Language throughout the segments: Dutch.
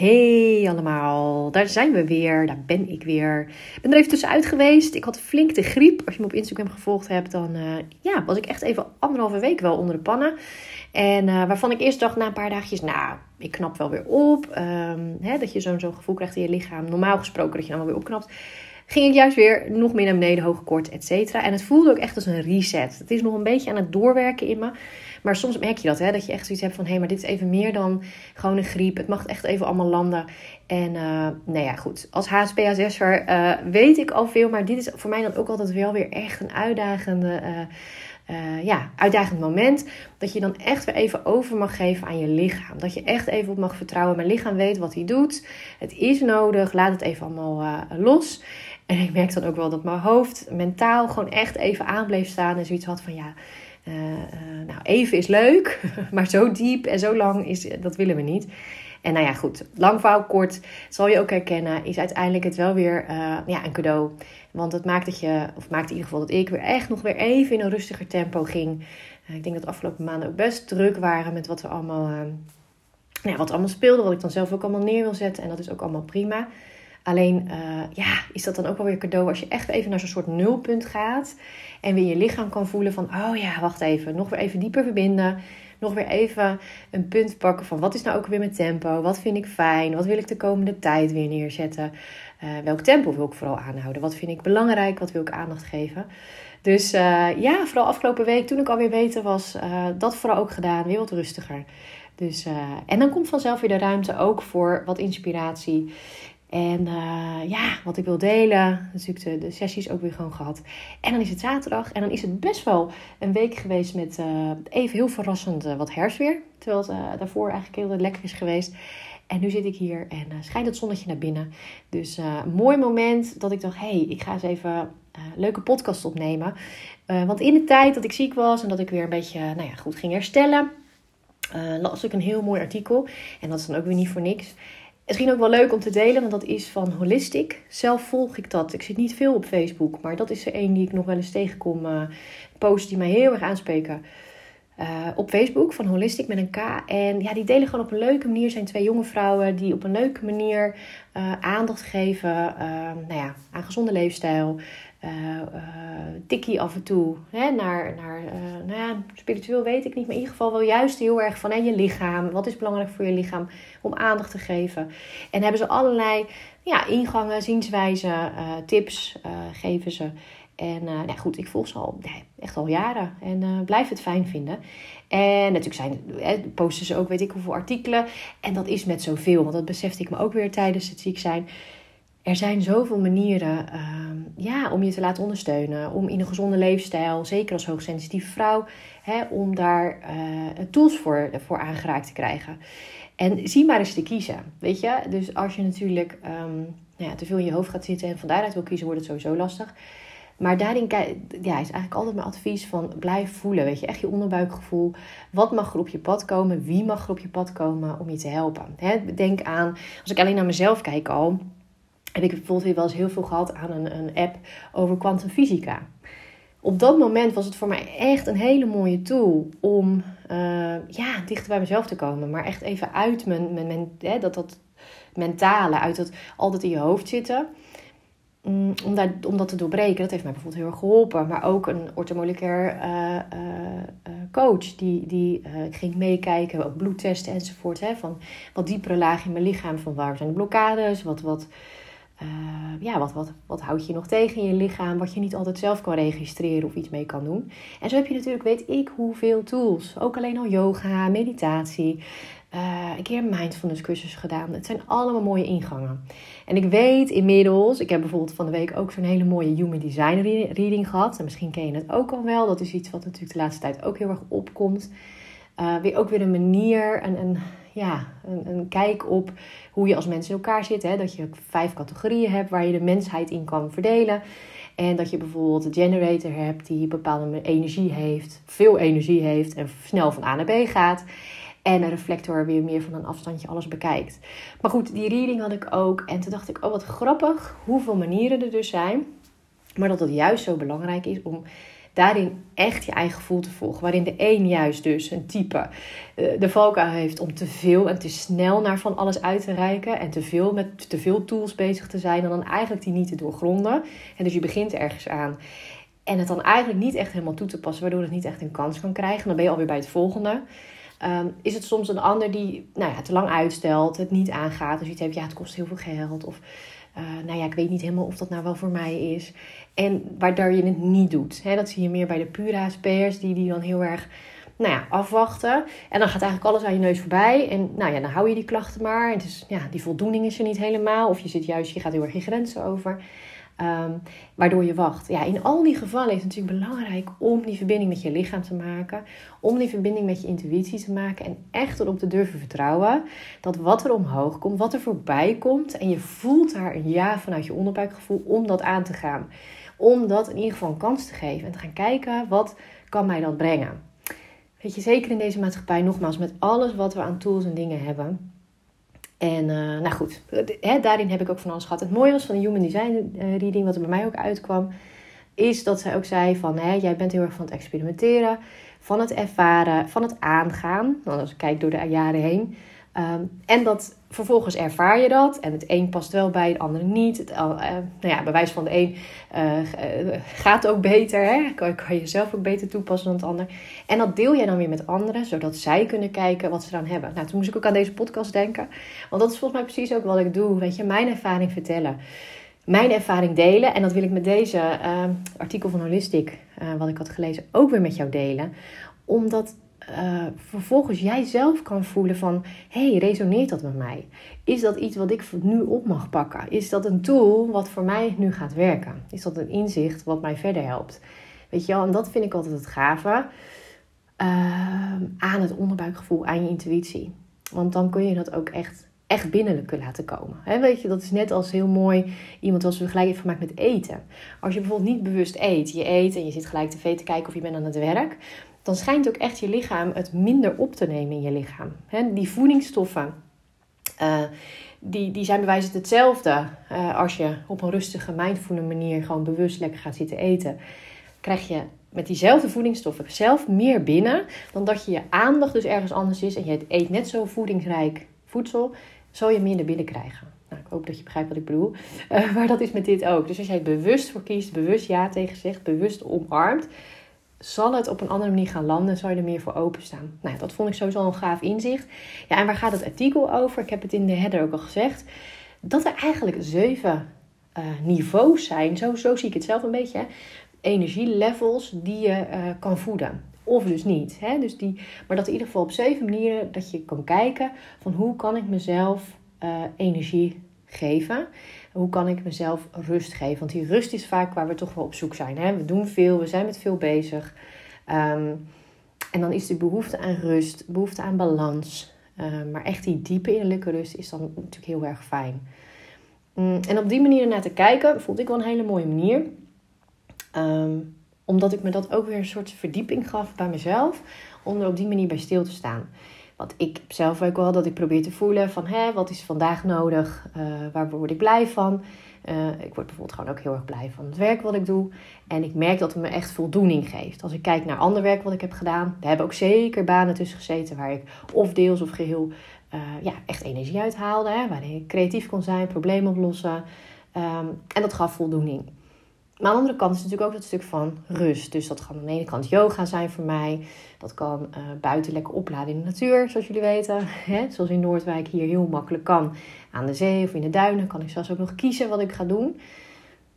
Hey allemaal, daar zijn we weer, daar ben ik weer. Ik ben er even tussenuit geweest. Ik had flink de griep. Als je me op Instagram gevolgd hebt, dan uh, ja, was ik echt even anderhalve week wel onder de pannen. En uh, waarvan ik eerst dacht na een paar dagjes, nou, ik knap wel weer op. Um, hè, dat je zo'n zo'n gevoel krijgt in je lichaam. Normaal gesproken dat je dan wel weer opknapt. Ging ik juist weer nog meer naar beneden, hoge kort, et cetera. En het voelde ook echt als een reset. Het is nog een beetje aan het doorwerken in me. Maar soms merk je dat, hè, dat je echt zoiets hebt van... hé, hey, maar dit is even meer dan gewoon een griep. Het mag echt even allemaal landen. En uh, nou ja, goed. Als HSPHS'er uh, weet ik al veel. Maar dit is voor mij dan ook altijd wel weer echt een uitdagende... Uh, ja, uitdagend moment. Dat je dan echt weer even over mag geven aan je lichaam. Dat je echt even op mag vertrouwen. Mijn lichaam weet wat hij doet. Het is nodig. Laat het even allemaal los. En ik merk dan ook wel dat mijn hoofd mentaal gewoon echt even aan bleef staan. En zoiets had van ja, uh, nou even is leuk. Maar zo diep en zo lang is, dat willen we niet. En nou ja, goed. Lang verhaal kort, zal je ook herkennen, is uiteindelijk het wel weer uh, ja, een cadeau. Want het maakt dat je, of maakt in ieder geval dat ik weer echt nog weer even in een rustiger tempo ging. Ik denk dat de afgelopen maanden ook best druk waren met wat er allemaal, uh, ja, wat allemaal speelde. Wat ik dan zelf ook allemaal neer wil zetten. En dat is ook allemaal prima. Alleen, ja, is dat dan ook wel weer cadeau als je echt even naar zo'n soort nulpunt gaat. En weer je lichaam kan voelen van, oh ja, wacht even. Nog weer even dieper verbinden nog weer even een punt pakken van wat is nou ook weer mijn tempo? Wat vind ik fijn? Wat wil ik de komende tijd weer neerzetten? Uh, welk tempo wil ik vooral aanhouden? Wat vind ik belangrijk? Wat wil ik aandacht geven? Dus uh, ja, vooral afgelopen week toen ik alweer beter was, dat vooral ook gedaan. Weer wat rustiger. Dus, en dan komt vanzelf weer de ruimte ook voor wat inspiratie. En uh, ja, wat ik wil delen. Natuurlijk de, de, sessies ook weer gewoon gehad. En dan is het zaterdag. En dan is het best wel een week geweest met uh, even heel verrassend uh, wat herfstweer. Terwijl het daarvoor eigenlijk heel lekker is geweest. En nu zit ik hier en schijnt het zonnetje naar binnen. Dus een mooi moment dat ik dacht, hé, hey, ik ga eens even leuke podcast opnemen. want in de tijd dat ik ziek was en dat ik weer een beetje, nou ja, goed ging herstellen... las ik een heel mooi artikel. En dat is dan ook weer niet voor niks. Misschien ook wel leuk om te delen, want dat is van Holistic. Zelf volg ik dat. Ik zit niet veel op Facebook, maar dat is er een die ik nog wel eens tegenkom. Uh, posts die mij heel erg aanspreken. Uh, op Facebook van Holistic met een K. En ja, die delen gewoon op een leuke manier. zijn twee jonge vrouwen die op een leuke manier uh, aandacht geven nou ja, aan gezonde leefstijl. Tikkie af en toe hè, naar, naar nou ja, spiritueel weet ik niet, maar in ieder geval wel juist heel erg van hè, je lichaam. Wat is belangrijk voor je lichaam om aandacht te geven? En hebben ze allerlei ja, ingangen, zienswijzen, uh, tips uh, geven ze. En uh, goed, ik volg ze al nee, echt al jaren en uh, blijf het fijn vinden. En natuurlijk zijn, eh, posten ze ook weet ik hoeveel artikelen. En dat is met zoveel, want dat besefte ik me ook weer tijdens het ziek zijn. Er zijn zoveel manieren uh, ja, om je te laten ondersteunen. Om in een gezonde leefstijl, zeker als hoogsensitieve vrouw, hè, om daar uh, tools voor, voor aangeraakt te krijgen. En zie maar eens te kiezen, weet je. Dus als je natuurlijk um, nou ja, te veel in je hoofd gaat zitten en van daaruit wil kiezen, wordt het sowieso lastig. Maar daarin ja, is eigenlijk altijd mijn advies van blijf voelen. Weet je, echt je onderbuikgevoel. Wat mag er op je pad komen? Wie mag er op je pad komen om je te helpen? denk aan, als ik alleen naar mezelf kijk al, heb ik bijvoorbeeld weer wel eens heel veel gehad aan een, een app over kwantumfysica. Op dat moment was het voor mij echt een hele mooie tool om uh, ja, dichter bij mezelf te komen. Maar echt even uit mijn, mijn, hè, dat, dat mentale, uit dat altijd in je hoofd zitten. Mm, om, daar, om dat te doorbreken, dat heeft mij bijvoorbeeld heel erg geholpen. Maar ook een orthomoleculair uh, uh, coach die, die ging meekijken, ook bloedtesten enzovoort. Hè, van wat diepere lagen in mijn lichaam, van waar zijn de blokkades, wat, wat, ja, wat, wat, wat houd je nog tegen in je lichaam, wat je niet altijd zelf kan registreren of iets mee kan doen. En zo heb je natuurlijk, weet ik hoeveel tools. Ook alleen al yoga, meditatie. Uh, een keer mindfulness cursus gedaan. Het zijn allemaal mooie ingangen. En ik weet inmiddels, ik heb bijvoorbeeld van de week ook zo'n hele mooie Human Design reading gehad. En misschien ken je het ook al wel. Dat is iets wat natuurlijk de laatste tijd ook heel erg opkomt. Uh, weer ook weer een manier, een, een, ja, een, een, kijk op hoe je als mensen in elkaar zit. Hè? Dat je vijf categorieën hebt waar je de mensheid in kan verdelen. En dat je bijvoorbeeld een generator hebt die bepaalde energie heeft, veel energie heeft en snel van A naar B gaat. En een reflector weer meer van een afstandje alles bekijkt. Maar goed, die reading had ik ook. En toen dacht ik, oh wat grappig hoeveel manieren er dus zijn. Maar dat het juist zo belangrijk is om daarin echt je eigen gevoel te volgen. Waarin de een juist dus, een type, eh, de valkuil heeft om te veel en te snel naar van alles uit te reiken. En te veel met te veel tools bezig te zijn. En dan eigenlijk die niet te doorgronden. En dus je begint ergens aan. En het dan eigenlijk niet echt helemaal toe te passen. Waardoor het niet echt een kans kan krijgen. Dan ben je alweer bij het volgende. Ehm, is het soms een ander die nou ja, te lang uitstelt, het niet aangaat. Dus je hebt, ja, het kost heel veel geld. Of uh, nou ja, ik weet niet helemaal of dat nou wel voor mij is. En waardoor je het niet doet. dat zie je meer bij de pure HSP'ers, die, die dan heel erg nou ja, afwachten. En dan gaat eigenlijk alles aan je neus voorbij. En nou ja, dan hou je die klachten maar. Het is, ja, die voldoening is er niet helemaal. Of je zit juist, je gaat heel erg je grenzen over. Ehm, waardoor je wacht. Ja, in al die gevallen is het natuurlijk belangrijk om die verbinding met je lichaam te maken. Om die verbinding met je intuïtie te maken. En echt erop te durven vertrouwen dat wat er omhoog komt, wat er voorbij komt. En je voelt daar een ja vanuit je onderbuikgevoel om dat aan te gaan. Om dat in ieder geval een kans te geven. En te gaan kijken, wat kan mij dat brengen? Weet je, zeker in deze maatschappij, nogmaals, met alles wat we aan tools en dingen hebben en uh, nou goed, daarin heb ik ook van alles gehad. Het mooie was van de Human Design uh, Reading, wat er bij mij ook uitkwam, is dat zij ook zei van, jij bent heel erg van het experimenteren, van het ervaren, van het aangaan. Nou, als ik kijk door de jaren heen. Um, en dat vervolgens ervaar je dat. En het een past wel bij het andere niet. Het, uh, nou ja, bewijs van de een uh, gaat ook beter. Hè? Kan, kan je zelf ook beter toepassen dan het ander. En dat deel jij dan weer met anderen. Zodat zij kunnen kijken wat ze dan hebben. Nou, toen moest ik ook aan deze podcast denken. Want dat is volgens mij precies ook wat ik doe. Weet je, mijn ervaring vertellen. Mijn ervaring delen. En dat wil ik met deze artikel van Holistic, wat ik had gelezen, ook weer met jou delen. Omdat uh, vervolgens jij zelf kan voelen van... hey, resoneert dat met mij? Is dat iets wat ik nu op mag pakken? Is dat een tool wat voor mij nu gaat werken? Is dat een inzicht wat mij verder helpt? Weet je wel, en dat vind ik altijd het gave... Uh, aan het onderbuikgevoel, aan je intuïtie. Want dan kun je dat ook echt, echt binnenlijk laten komen. Weet je, dat is net als heel mooi iemand we gelijk even gemaakt met eten. Als je bijvoorbeeld niet bewust eet, je eet en je zit gelijk tv te kijken of je bent aan het werk dan schijnt ook echt je lichaam het minder op te nemen in je lichaam. die voedingsstoffen, uh, die, die zijn bewijzend hetzelfde uh, als je op een rustige, mindful manier gewoon bewust lekker gaat zitten eten. Krijg je met diezelfde voedingsstoffen zelf meer binnen dan dat je je aandacht dus ergens anders is en je eet net zo voedingsrijk voedsel, zal je minder binnen krijgen. Nou, ik hoop dat je begrijpt wat ik bedoel. Uh, maar dat is met dit ook. Dus als jij het bewust voor kiest, bewust ja tegen zegt, bewust omarmt, zal het op een andere manier gaan landen, zal je er meer voor openstaan. Nou, dat vond ik sowieso een gaaf inzicht. Ja, en waar gaat het artikel over? Ik heb het in de header ook al gezegd. Dat er eigenlijk zeven uh, niveaus zijn, zo, zo zie ik het zelf een beetje, energielevels die je uh, kan voeden. Of dus niet. Hè? Dus die, maar dat in ieder geval op zeven manieren dat je kan kijken van hoe kan ik mezelf uh, energie geven. Hoe kan ik mezelf rust geven? Want die rust is vaak waar we toch wel op zoek zijn. Hè? We doen veel, we zijn met veel bezig. Um, en dan is de behoefte aan rust, behoefte aan balans. Um, maar echt die diepe innerlijke rust is dan natuurlijk heel erg fijn. Um, en op die manier naar te kijken, vond ik wel een hele mooie manier. omdat ik me dat ook weer een soort verdieping gaf bij mezelf. Om er op die manier bij stil te staan. Want ik zelf ook wel dat ik probeer te voelen van hè, wat is vandaag nodig, uh, waar word ik blij van. Uh, ik word bijvoorbeeld gewoon ook heel erg blij van het werk wat ik doe. En ik merk dat het me echt voldoening geeft. Als ik kijk naar ander werk wat ik heb gedaan. We hebben ook zeker banen tussen gezeten waar ik of deels of geheel uh, ja, echt energie uithaalde. Hè, waarin ik creatief kon zijn, problemen oplossen. Um, en dat gaf voldoening. Maar aan de andere kant is natuurlijk ook dat stuk van rust. Dus dat kan aan de ene kant yoga zijn voor mij. Dat kan uh, buiten lekker opladen in de natuur, zoals jullie weten. Hè? Zoals in Noordwijk hier heel makkelijk kan. Aan de zee of in de duinen kan ik zelfs ook nog kiezen wat ik ga doen.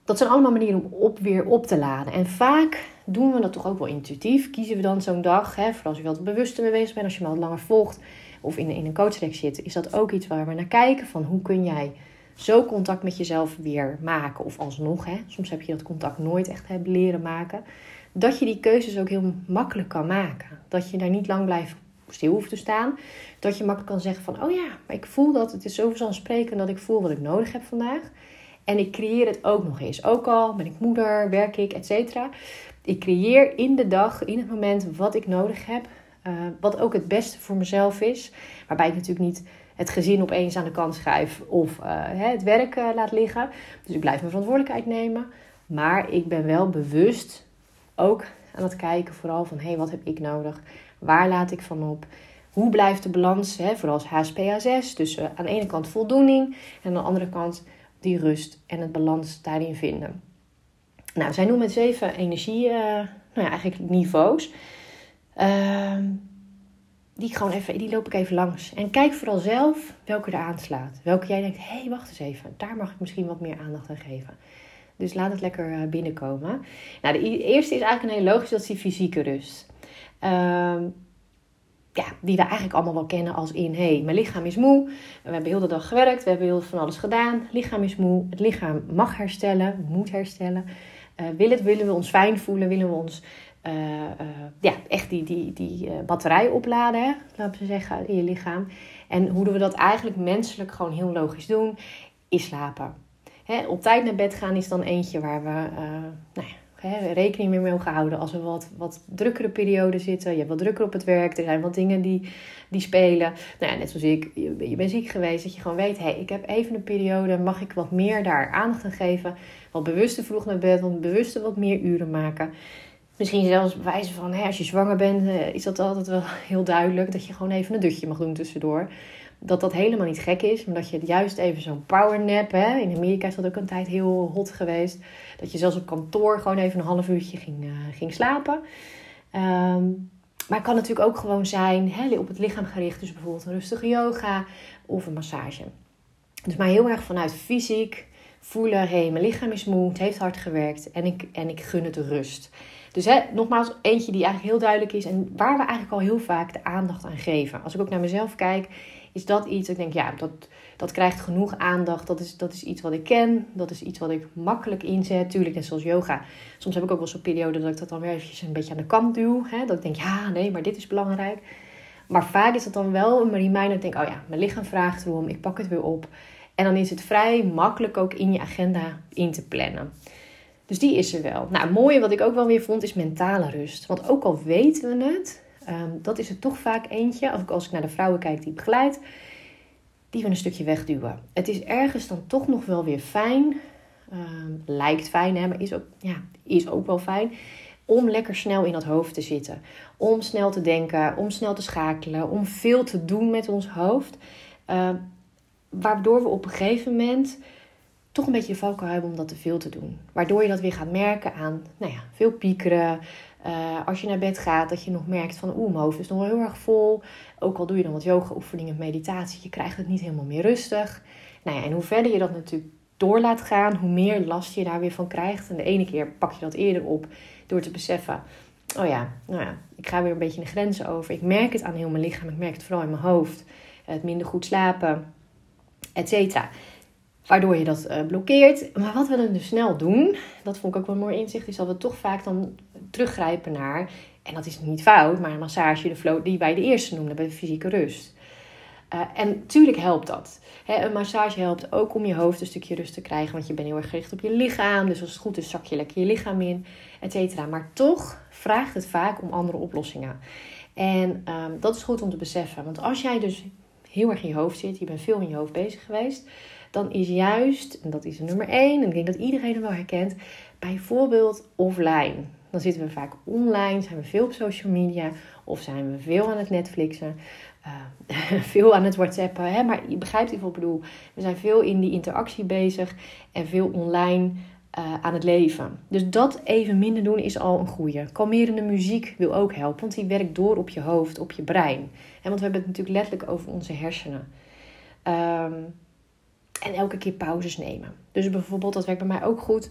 Dat zijn allemaal manieren om op, weer op te laden. En vaak doen we dat toch ook wel intuïtief. Kiezen we dan zo'n dag, hè, vooral als je wat bewuster mee bezig bent, als je me wat langer volgt of in, in een coachtrek zit, is dat ook iets waar we naar kijken. Van hoe kun jij zo contact met jezelf weer maken. Of alsnog, hè, soms heb je dat contact nooit echt leren maken. Dat je die keuzes ook heel makkelijk kan maken. Dat je daar niet lang blijft stil hoeft te staan. Dat je makkelijk kan zeggen van, oh ja, maar ik voel dat. Het is zo vanzelfsprekend dat ik voel wat ik nodig heb vandaag. En ik creëer het ook nog eens. Ook al ben ik moeder, werk ik, et cetera. Ik creëer in de dag, in het moment wat ik nodig heb. Uh, wat ook het beste voor mezelf is. Waarbij ik natuurlijk niet het gezin opeens aan de kant schrijf of uh, het werk uh, laat liggen. Dus ik blijf mijn verantwoordelijkheid nemen. Maar ik ben wel bewust ook aan het kijken vooral van... hé, hey, wat heb ik nodig? Waar laat ik van op? Hoe blijft de balans, hè, vooral als HSPA6, tussen aan de ene kant voldoening... en aan de andere kant die rust en het balans daarin vinden. Nou, zij noemen het zeven energie, uh, nou ja, eigenlijk niveaus. Uh, die, gewoon even, die loop ik even langs. En kijk vooral zelf welke er aanslaat. Welke jij denkt, hé, hey, wacht eens even. Daar mag ik misschien wat meer aandacht aan geven. Dus laat het lekker eh, binnenkomen. Nou, de eerste is eigenlijk een hele logisch, dat is die fysieke rust. Uh, ja, die we eigenlijk allemaal wel kennen als in... hé, hey, mijn lichaam is moe, we hebben heel de dag gewerkt, we hebben heel van alles gedaan. lichaam is moe, het lichaam mag herstellen, moet herstellen. Uh, willen, willen we ons fijn voelen, willen we ons... Uh, uh, ja, echt die, die, die batterij opladen, laten we zeggen, in je lichaam. En hoe we dat eigenlijk menselijk gewoon heel logisch doen, is slapen. Hè, op tijd naar bed gaan is dan eentje waar we nou ja, rekening mee mogen houden als we wat, wat drukkere periode zitten. Je hebt wat drukker op het werk. Er zijn wat dingen die, die spelen. Nou ja, net zoals ik. Je, je bent ziek geweest. Dat je gewoon weet, hé, hey, ik heb even een periode. Mag ik wat meer daar aandacht aan geven? Wat bewuster vroeg naar bed. Wat bewuster wat meer uren maken. Misschien zelfs wijze van, hè, als je zwanger bent, eh, is dat altijd wel heel duidelijk. Dat je gewoon even een dutje mag doen tussendoor dat dat helemaal niet gek is. Maar dat je juist even zo'n powernap, hè, in Amerika is dat ook een tijd heel hot geweest. Dat je zelfs op kantoor gewoon even een half uurtje ging, uh, ging slapen. Um, maar het kan natuurlijk ook gewoon zijn hè, op het lichaam gericht. Dus bijvoorbeeld een rustige yoga of een massage. Dus maar heel erg vanuit fysiek voelen, hé, hey, mijn lichaam is moe, het heeft hard gewerkt en ik, en ik gun het rust. Dus hè, nogmaals, eentje die eigenlijk heel duidelijk is en waar we eigenlijk al heel vaak de aandacht aan geven. Als ik ook naar mezelf kijk, is dat iets, ik denk, ja, dat, dat krijgt genoeg aandacht. Dat is, dat is iets wat ik ken. Dat is iets wat ik makkelijk inzet. Tuurlijk, net zoals yoga. Soms heb ik ook wel zo'n periode dat ik dat dan weer eventjes een beetje aan de kant duw. Hè? Dat ik denk, ja, nee, maar dit is belangrijk. Maar vaak is dat dan wel een reminder. Ik denk, oh ja, mijn lichaam vraagt erom. Ik pak het weer op. En dan is het vrij makkelijk ook in je agenda in te plannen. Dus die is er wel. Nou, het mooie wat ik ook wel weer vond is mentale rust. Want ook al weten we het, Um, dat is er toch vaak eentje, als ik, als ik naar de vrouwen kijk die ik begeleid, die we een stukje wegduwen. Het is ergens dan toch nog wel weer fijn, um, lijkt fijn, hè, maar is ook, ja, is ook wel fijn, om lekker snel in dat hoofd te zitten. Om snel te denken, om snel te schakelen, om veel te doen met ons hoofd. Uh, waardoor we op een gegeven moment toch een beetje de valkuil hebben om dat te veel te doen. Waardoor je dat weer gaat merken aan nou ja, veel piekeren, uh, als je naar bed gaat, dat je nog merkt van oeh, mijn hoofd is nog wel heel erg vol. Ook al doe je dan wat yoga oefeningen, meditatie, je krijgt het niet helemaal meer rustig. Nou ja, en hoe verder je dat natuurlijk door laat gaan, hoe meer last je daar weer van krijgt. En de ene keer pak je dat eerder op door te beseffen, oh ja, nou ja, ik ga weer een beetje de grenzen over. Ik merk het aan heel mijn lichaam, ik merk het vooral in mijn hoofd. Het minder goed slapen, et cetera. Waardoor je dat uh, blokkeert. Maar wat we dan dus snel doen, dat vond ik ook wel een mooi inzicht, is dat we toch vaak dan teruggrijpen naar, en dat is niet fout, maar een massage, de flow die wij de eerste noemden bij de fysieke rust. Uh, en natuurlijk helpt dat. een massage helpt ook om je hoofd een stukje rust te krijgen, want je bent heel erg gericht op je lichaam. Dus als het goed is, zak je lekker je lichaam in, et cetera. Maar toch vraagt het vaak om andere oplossingen. En um, dat is goed om te beseffen. Want als jij dus heel erg in je hoofd zit, je bent veel in je hoofd bezig geweest, dan is juist, en dat is nummer één, en ik denk dat iedereen het wel herkent, bijvoorbeeld offline. Dan zitten we vaak online, zijn we veel op social media of zijn we veel aan het Netflixen, uh, veel aan het WhatsAppen. Hè? Maar je begrijpt wat ik bedoel. We zijn veel in die interactie bezig en veel online uh, aan het leven. Dus dat even minder doen is al een goede. Kalmerende muziek wil ook helpen, want die werkt door op je hoofd, op je brein. En want we hebben het natuurlijk letterlijk over onze hersenen. Um, en elke keer pauzes nemen. Dus bijvoorbeeld, dat werkt bij mij ook goed.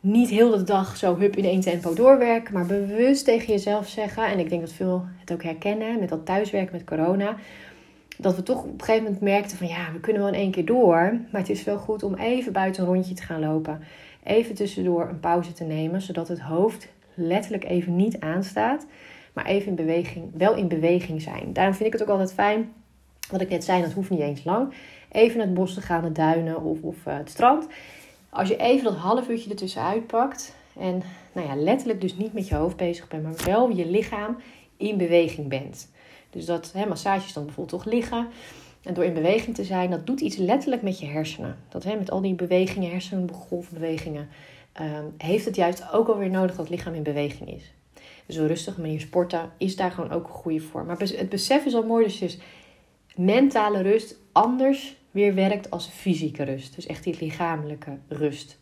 Niet heel de dag zo hup in één tempo doorwerken, maar bewust tegen jezelf zeggen. En ik denk dat veel het ook herkennen met dat thuiswerken met corona. Dat we toch op een gegeven moment merkten van ja, we kunnen wel in één keer door. Maar het is wel goed om even buiten een rondje te gaan lopen. Even tussendoor een pauze te nemen, zodat het hoofd letterlijk even niet aanstaat. Maar even in beweging, wel in beweging zijn. Daarom vind ik het ook altijd fijn. Wat ik net zei, dat hoeft niet eens lang even naar het bos te gaan, de duinen of, of uh, het strand. Als je even dat half uurtje ertussen uitpakt en nou ja, letterlijk dus niet met je hoofd bezig bent, maar wel je lichaam in beweging bent. Dus dat hè, massages dan bijvoorbeeld toch liggen. En door in beweging te zijn, dat doet iets letterlijk met je hersenen. Dat hè, met al die bewegingen, hersenengolfbewegingen, ehm, heeft het juist ook alweer nodig dat het lichaam in beweging is. Dus een rustige manier sporten is daar gewoon ook een goede voor. Maar het besef is al mooi, dus, dus mentale rust anders weer werkt als fysieke rust. Dus echt die lichamelijke rust.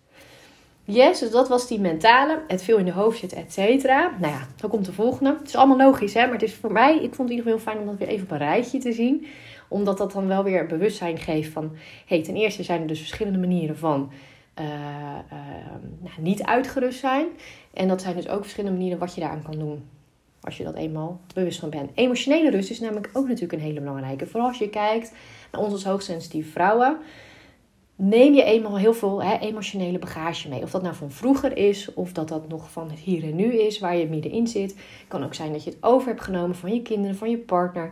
Yes, dus dat was die mentale. Het veel in de hoofd zit, et cetera. Nou ja, dan komt de volgende. Het is allemaal logisch, hè. Maar het is voor mij, ik vond het in ieder geval heel fijn om dat weer even op een rijtje te zien. Omdat dat dan wel weer bewustzijn geeft van... hey, ten eerste zijn er dus verschillende manieren van... Uh, nou, niet uitgerust zijn. En dat zijn dus ook verschillende manieren wat je daaraan kan doen. Als je dat eenmaal bewust van bent. Emotionele rust is namelijk ook natuurlijk een hele belangrijke. Vooral als je kijkt naar ons als hoogsensitieve vrouwen neem je eenmaal heel veel hè, emotionele bagage mee. Of dat nou van vroeger is, of dat dat nog van hier en nu is, waar je middenin zit. Het kan ook zijn dat je het over hebt genomen van je kinderen, van je partner.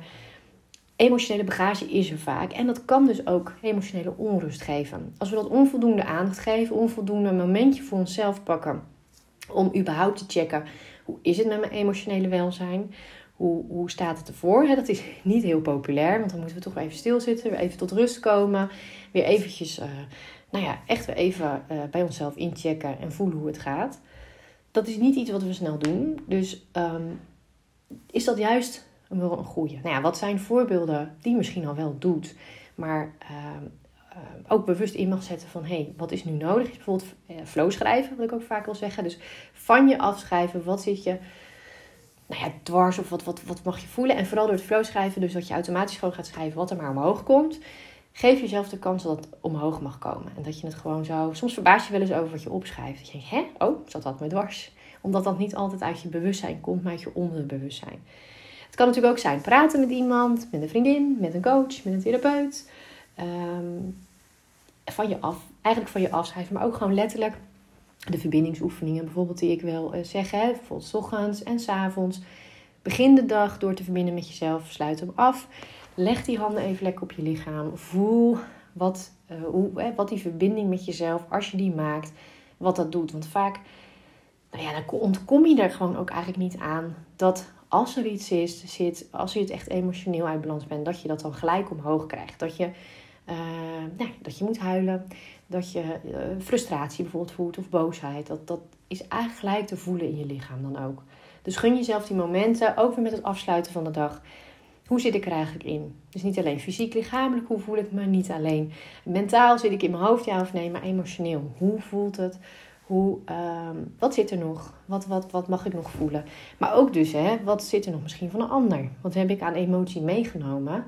Emotionele bagage is er vaak. En dat kan dus ook emotionele onrust geven. Als we dat onvoldoende aandacht geven, onvoldoende momentje voor onszelf pakken. Om überhaupt te checken, hoe is het met mijn emotionele welzijn? Hoe, hoe staat het ervoor? dat is niet heel populair, want dan moeten we toch even stilzitten, weer even tot rust komen. Weer eventjes, uh, nou ja, echt weer even uh, bij onszelf inchecken en voelen hoe het gaat. Dat is niet iets wat we snel doen. Dus um, is dat juist een goede? Nou ja, wat zijn voorbeelden die je misschien al wel doet, maar uh, ook bewust in mag zetten van hé, hey, wat is nu nodig? Bijvoorbeeld flow schrijven, wat ik ook vaak wil zeggen. Dus van je afschrijven, wat zit je nou ja, dwars of wat, wat, wat mag je voelen. En vooral door het flow schrijven, dus dat je automatisch gewoon gaat schrijven wat er maar omhoog komt. Geef jezelf de kans dat het omhoog mag komen. En dat je het gewoon zo... Soms verbaas je wel eens over wat je opschrijft. Dat je denkt, hè? Oh, zat dat me dwars? Omdat dat niet altijd uit je bewustzijn komt, maar uit je onderbewustzijn. Het kan natuurlijk ook zijn praten met iemand, met een vriendin, met een coach, met een therapeut. Um, van je af, eigenlijk van je afschrijven, maar ook gewoon letterlijk de verbindingsoefeningen bijvoorbeeld die ik wil uh, zeggen. Hè? Bijvoorbeeld ochtends en s avonds. Begin de dag door te verbinden met jezelf. Sluit hem af. Leg die handen even lekker op je lichaam. Voel wat, uh, hoe, wat die verbinding met jezelf, als je die maakt, wat dat doet. Want vaak nou ja, dan ontkom je er gewoon ook eigenlijk niet aan dat als er iets is, zit, als je het echt emotioneel uit balans bent, dat je dat dan gelijk omhoog krijgt. Dat je, uh, nou, dat je moet huilen, dat je uh, frustratie bijvoorbeeld voelt of boosheid. Dat, dat is eigenlijk gelijk te voelen in je lichaam dan ook. Dus gun jezelf die momenten, ook weer met het afsluiten van de dag. Hoe zit ik er eigenlijk in? Dus niet alleen fysiek, lichamelijk, hoe voel ik me? Niet alleen mentaal zit ik in mijn hoofd, ja of nee, maar emotioneel. Hoe voelt het? Hoe, um, wat zit er nog? Wat, wat, wat mag ik nog voelen? Maar ook dus, hè, wat zit er nog misschien van een ander? Wat heb ik aan emotie meegenomen?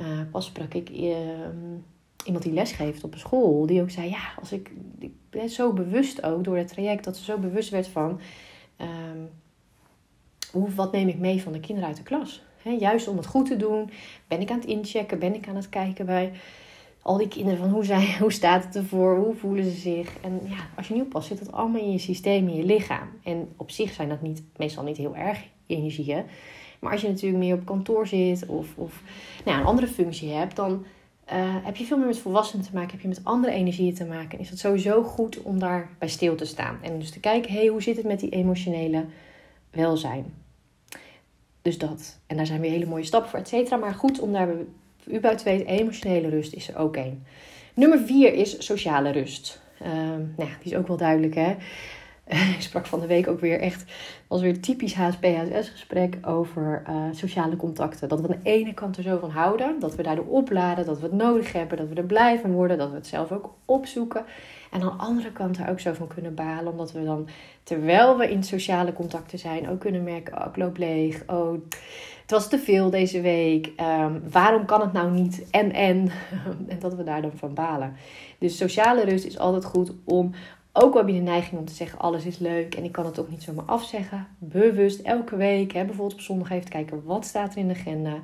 Uh, pas sprak ik... Uh, iemand die lesgeeft op een school, die ook zei: Ja, als ik, ben zo bewust ook door het traject, dat ze zo bewust werd van um, hoe, wat neem ik mee van de kinderen uit de klas. juist om het goed te doen, ben ik aan het inchecken, ben ik aan het kijken bij al die kinderen van hoe, zijn, hoe staat het ervoor, hoe voelen ze zich. En ja, als je nieuw past, zit dat allemaal in je systeem, in je lichaam. En op zich zijn dat niet, meestal niet heel erg energieën. Maar als je natuurlijk meer op kantoor zit of, of nou, een andere functie hebt, dan uh, heb je veel meer met volwassenen te maken, heb je met andere energieën te maken. Is het sowieso goed om daar bij stil te staan. En dus te kijken, hé, hey, hoe zit het met die emotionele welzijn? Dus dat. En daar zijn weer hele mooie stappen voor, et cetera. Maar goed om daar u bij te weten, emotionele rust is er ook één. Nummer vier is sociale rust. Uh, nou, die is ook wel duidelijk, hè. ik sprak van de week ook weer echt, was weer typisch HSP-HSS gesprek over uh, sociale contacten. Dat we aan de ene kant er zo van houden, dat we daardoor opladen, dat we het nodig hebben, dat we er blij van worden, dat we het zelf ook opzoeken. En aan de andere kant er ook zo van kunnen balen, omdat we dan, terwijl we in sociale contacten zijn, ook kunnen merken, oh ik loop leeg, oh het was te veel deze week, um, waarom kan het nou niet en en, en dat we daar dan van balen. Dus sociale rust is altijd goed om ook al heb je de neiging om te zeggen: alles is leuk en ik kan het ook niet zomaar afzeggen. Bewust elke week, hè, bijvoorbeeld op zondag even kijken wat staat er in de agenda.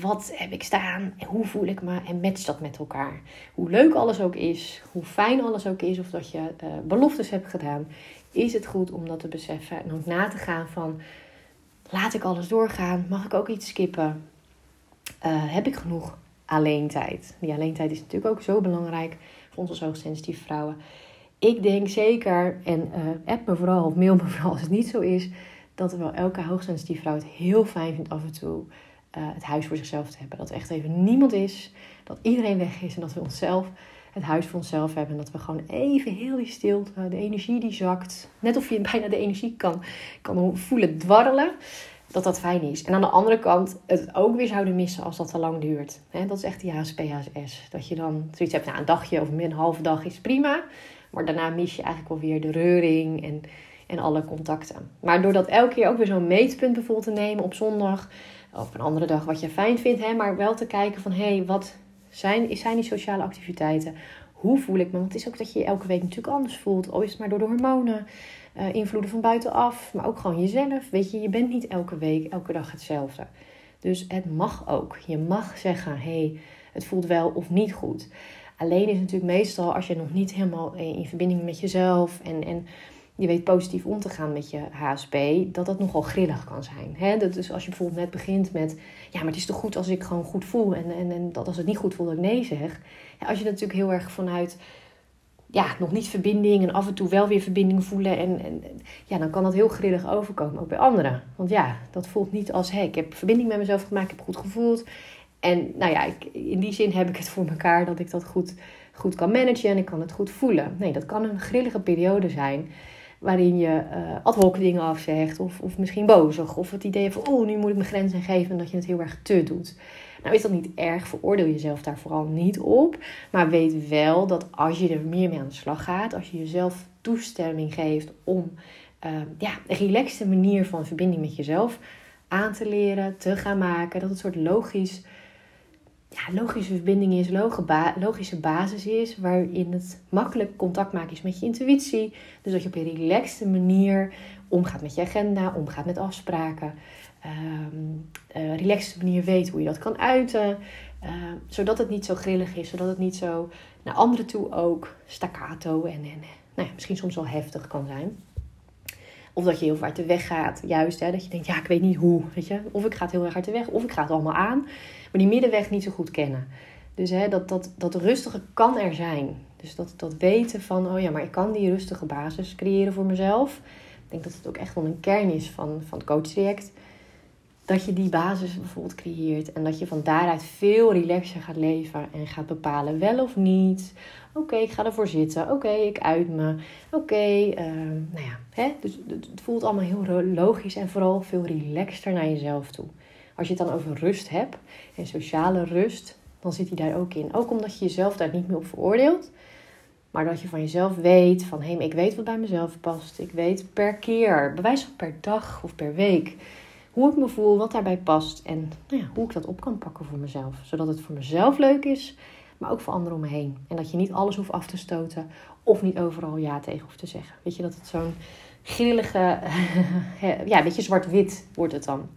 Wat heb ik staan? Hoe voel ik me? En match dat met elkaar. Hoe leuk alles ook is, hoe fijn alles ook is, of dat je uh, beloftes hebt gedaan, is het goed om dat te beseffen en ook na te gaan van: laat ik alles doorgaan? Mag ik ook iets skippen? Uh, heb ik genoeg alleen tijd? Die alleen tijd is natuurlijk ook zo belangrijk voor ons als hoogsensitieve vrouwen ik denk zeker, en uh, app me vooral of mail me vooral als het niet zo is, dat wel elke hoogsensitieve vrouw het heel fijn vindt af en toe uh, het huis voor zichzelf te hebben. Dat er echt even niemand is, dat iedereen weg is en dat we onszelf het huis voor onszelf hebben. En dat we gewoon even heel die stilte, de energie die zakt. Net of je bijna de energie kan, kan voelen dwarrelen. Dat dat fijn is. En aan de andere kant het ook weer zouden missen als dat te lang duurt. dat is echt die HSP-HSS. Dat je dan zoiets hebt, nou, een dagje of een halve dag is prima. Maar daarna mis je eigenlijk wel weer de reuring en, en alle contacten. Maar door dat elke keer ook weer zo'n meetpunt bijvoorbeeld te nemen op zondag of een andere dag wat je fijn vindt, hè, maar wel te kijken van hé, hey, wat zijn, zijn die sociale activiteiten? Hoe voel ik me? Want het is ook dat je je elke week natuurlijk anders voelt. Al is het maar door de hormonen, uh, invloeden van buitenaf, maar ook gewoon jezelf. Weet je, je bent niet elke week, elke dag hetzelfde. Dus het mag ook. Je mag zeggen, hé, hey, het voelt wel of niet goed. Alleen is natuurlijk meestal als je nog niet helemaal in verbinding met jezelf en, en je weet positief om te gaan met je HSP, dat dat nogal grillig kan zijn. Is als je bijvoorbeeld net begint met, ja, maar het is toch goed als ik gewoon goed voel en, en, en dat als het niet goed voelt dat ik nee zeg. Als je natuurlijk heel erg vanuit, ja, nog niet verbinding en af en toe wel weer verbinding voelen en, en ja, dan kan dat heel grillig overkomen, ook bij anderen. Want ja, dat voelt niet als, hé, ik heb verbinding met mezelf gemaakt, ik heb goed gevoeld. En nou ja, ik, in die zin heb ik het voor elkaar dat ik dat goed, goed kan managen en ik kan het goed voelen. Nee, dat kan een grillige periode zijn waarin je uh, ad hoc dingen afzegt of, of misschien bozig. Of het idee van, oh, nu moet ik mijn grenzen geven en dat je het heel erg te doet. Nou is dat niet erg, veroordeel jezelf daar vooral niet op. Maar weet wel dat als je er meer mee aan de slag gaat, als je jezelf toestemming geeft om uh, ja, een relaxte manier van verbinding met jezelf aan te leren, te gaan maken, dat het soort logisch ja, logische verbinding is, logische basis is, waarin het makkelijk contact maken is met je intuïtie. Dus dat je op een relaxte manier omgaat met je agenda, omgaat met afspraken. Um, relaxte manier weet hoe je dat kan uiten. Uh, zodat het niet zo grillig is, zodat het niet zo naar anderen toe ook staccato en, en nou ja, misschien soms wel heftig kan zijn. Of dat je heel vaak te weg gaat, juist. Hè, dat je denkt, ja, ik weet niet hoe. Weet je? Of ik ga het heel erg hard te weg, of ik ga het allemaal aan. Maar die middenweg niet zo goed kennen. Dus hè, dat, dat, dat rustige kan er zijn. Dus dat, dat weten van, oh ja, maar ik kan die rustige basis creëren voor mezelf. Ik denk dat het ook echt wel een kern is van, van het coachtraject. Dat je die basis bijvoorbeeld creëert. En dat je van daaruit veel relaxer gaat leven. En gaat bepalen wel of niet. Oké, ik ga ervoor zitten. Oké, ik uit me. Oké, ehm, nou ja. Hè? Dus het voelt allemaal heel logisch en vooral veel relaxter naar jezelf toe. Als je het dan over rust hebt en sociale rust, dan zit die daar ook in. Ook omdat je jezelf daar niet meer op veroordeelt. Maar dat je van jezelf weet van hé, ik weet wat bij mezelf past. Ik weet per keer, bewijs van per dag of per week, hoe ik me voel, wat daarbij past. En nou hoe ik dat op kan pakken voor mezelf. Zodat het voor mezelf leuk is, maar ook voor anderen om me heen. En dat je niet alles hoeft af te stoten of niet overal ja tegen hoeft te zeggen. Weet je dat het zo'n grillige, ja, een beetje zwart-wit wordt het dan.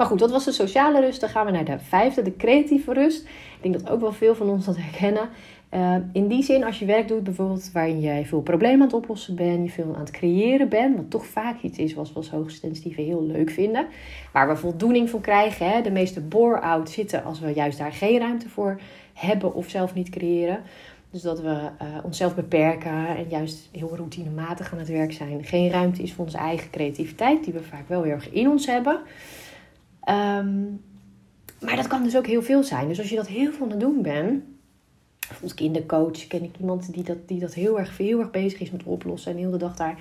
Maar goed, dat was de sociale rust. Dan gaan we naar de vijfde, de creatieve rust. Ik denk dat ook wel veel van ons dat herkennen. Uh, in die zin, als je werk doet, bijvoorbeeld waarin jij veel problemen aan het oplossen bent, je veel aan het creëren bent, wat toch vaak iets is wat we als hoogsensitieve heel leuk vinden, waar we voldoening van krijgen. Hè? De meeste bore-out zitten als we juist daar geen ruimte voor hebben of zelf niet creëren. Dus dat we uh, onszelf beperken en juist heel routinematig aan het werk zijn. Geen ruimte is voor onze eigen creativiteit, die we vaak wel heel erg in ons hebben. Um, maar dat kan dus ook heel veel zijn. Dus als je dat heel veel aan het doen bent, bijvoorbeeld kindercoach, ken ik iemand die dat, die dat heel, erg, heel erg bezig is met oplossen en heel de dag daar.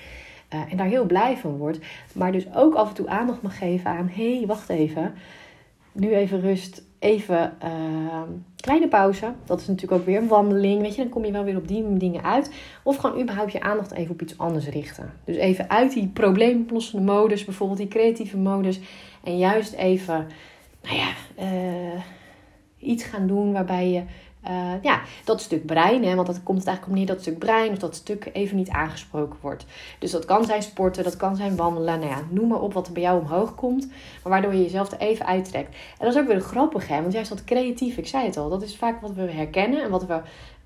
Uh, en daar heel blij van wordt. Maar dus ook af en toe aandacht mag geven aan: hé, hey, wacht even. Nu even rust. Even uh, kleine pauze. Dat is natuurlijk ook weer een wandeling. Weet je, dan kom je wel weer op die dingen uit. Of gewoon überhaupt je aandacht even op iets anders richten. Dus even uit die probleemoplossende modus, bijvoorbeeld die creatieve modus. En juist even, nou ja, uh, iets gaan doen waarbij je uh, ja, dat stuk brein, hè, want dat komt eigenlijk op neer dat stuk brein of dat stuk even niet aangesproken wordt. Dus dat kan zijn sporten, dat kan zijn wandelen, nou ja, noem maar op wat er bij jou omhoog komt, maar waardoor je jezelf er even uittrekt. En dat is ook weer grappig, hè, want juist dat creatief, ik zei het al, dat is vaak wat we herkennen en wat we,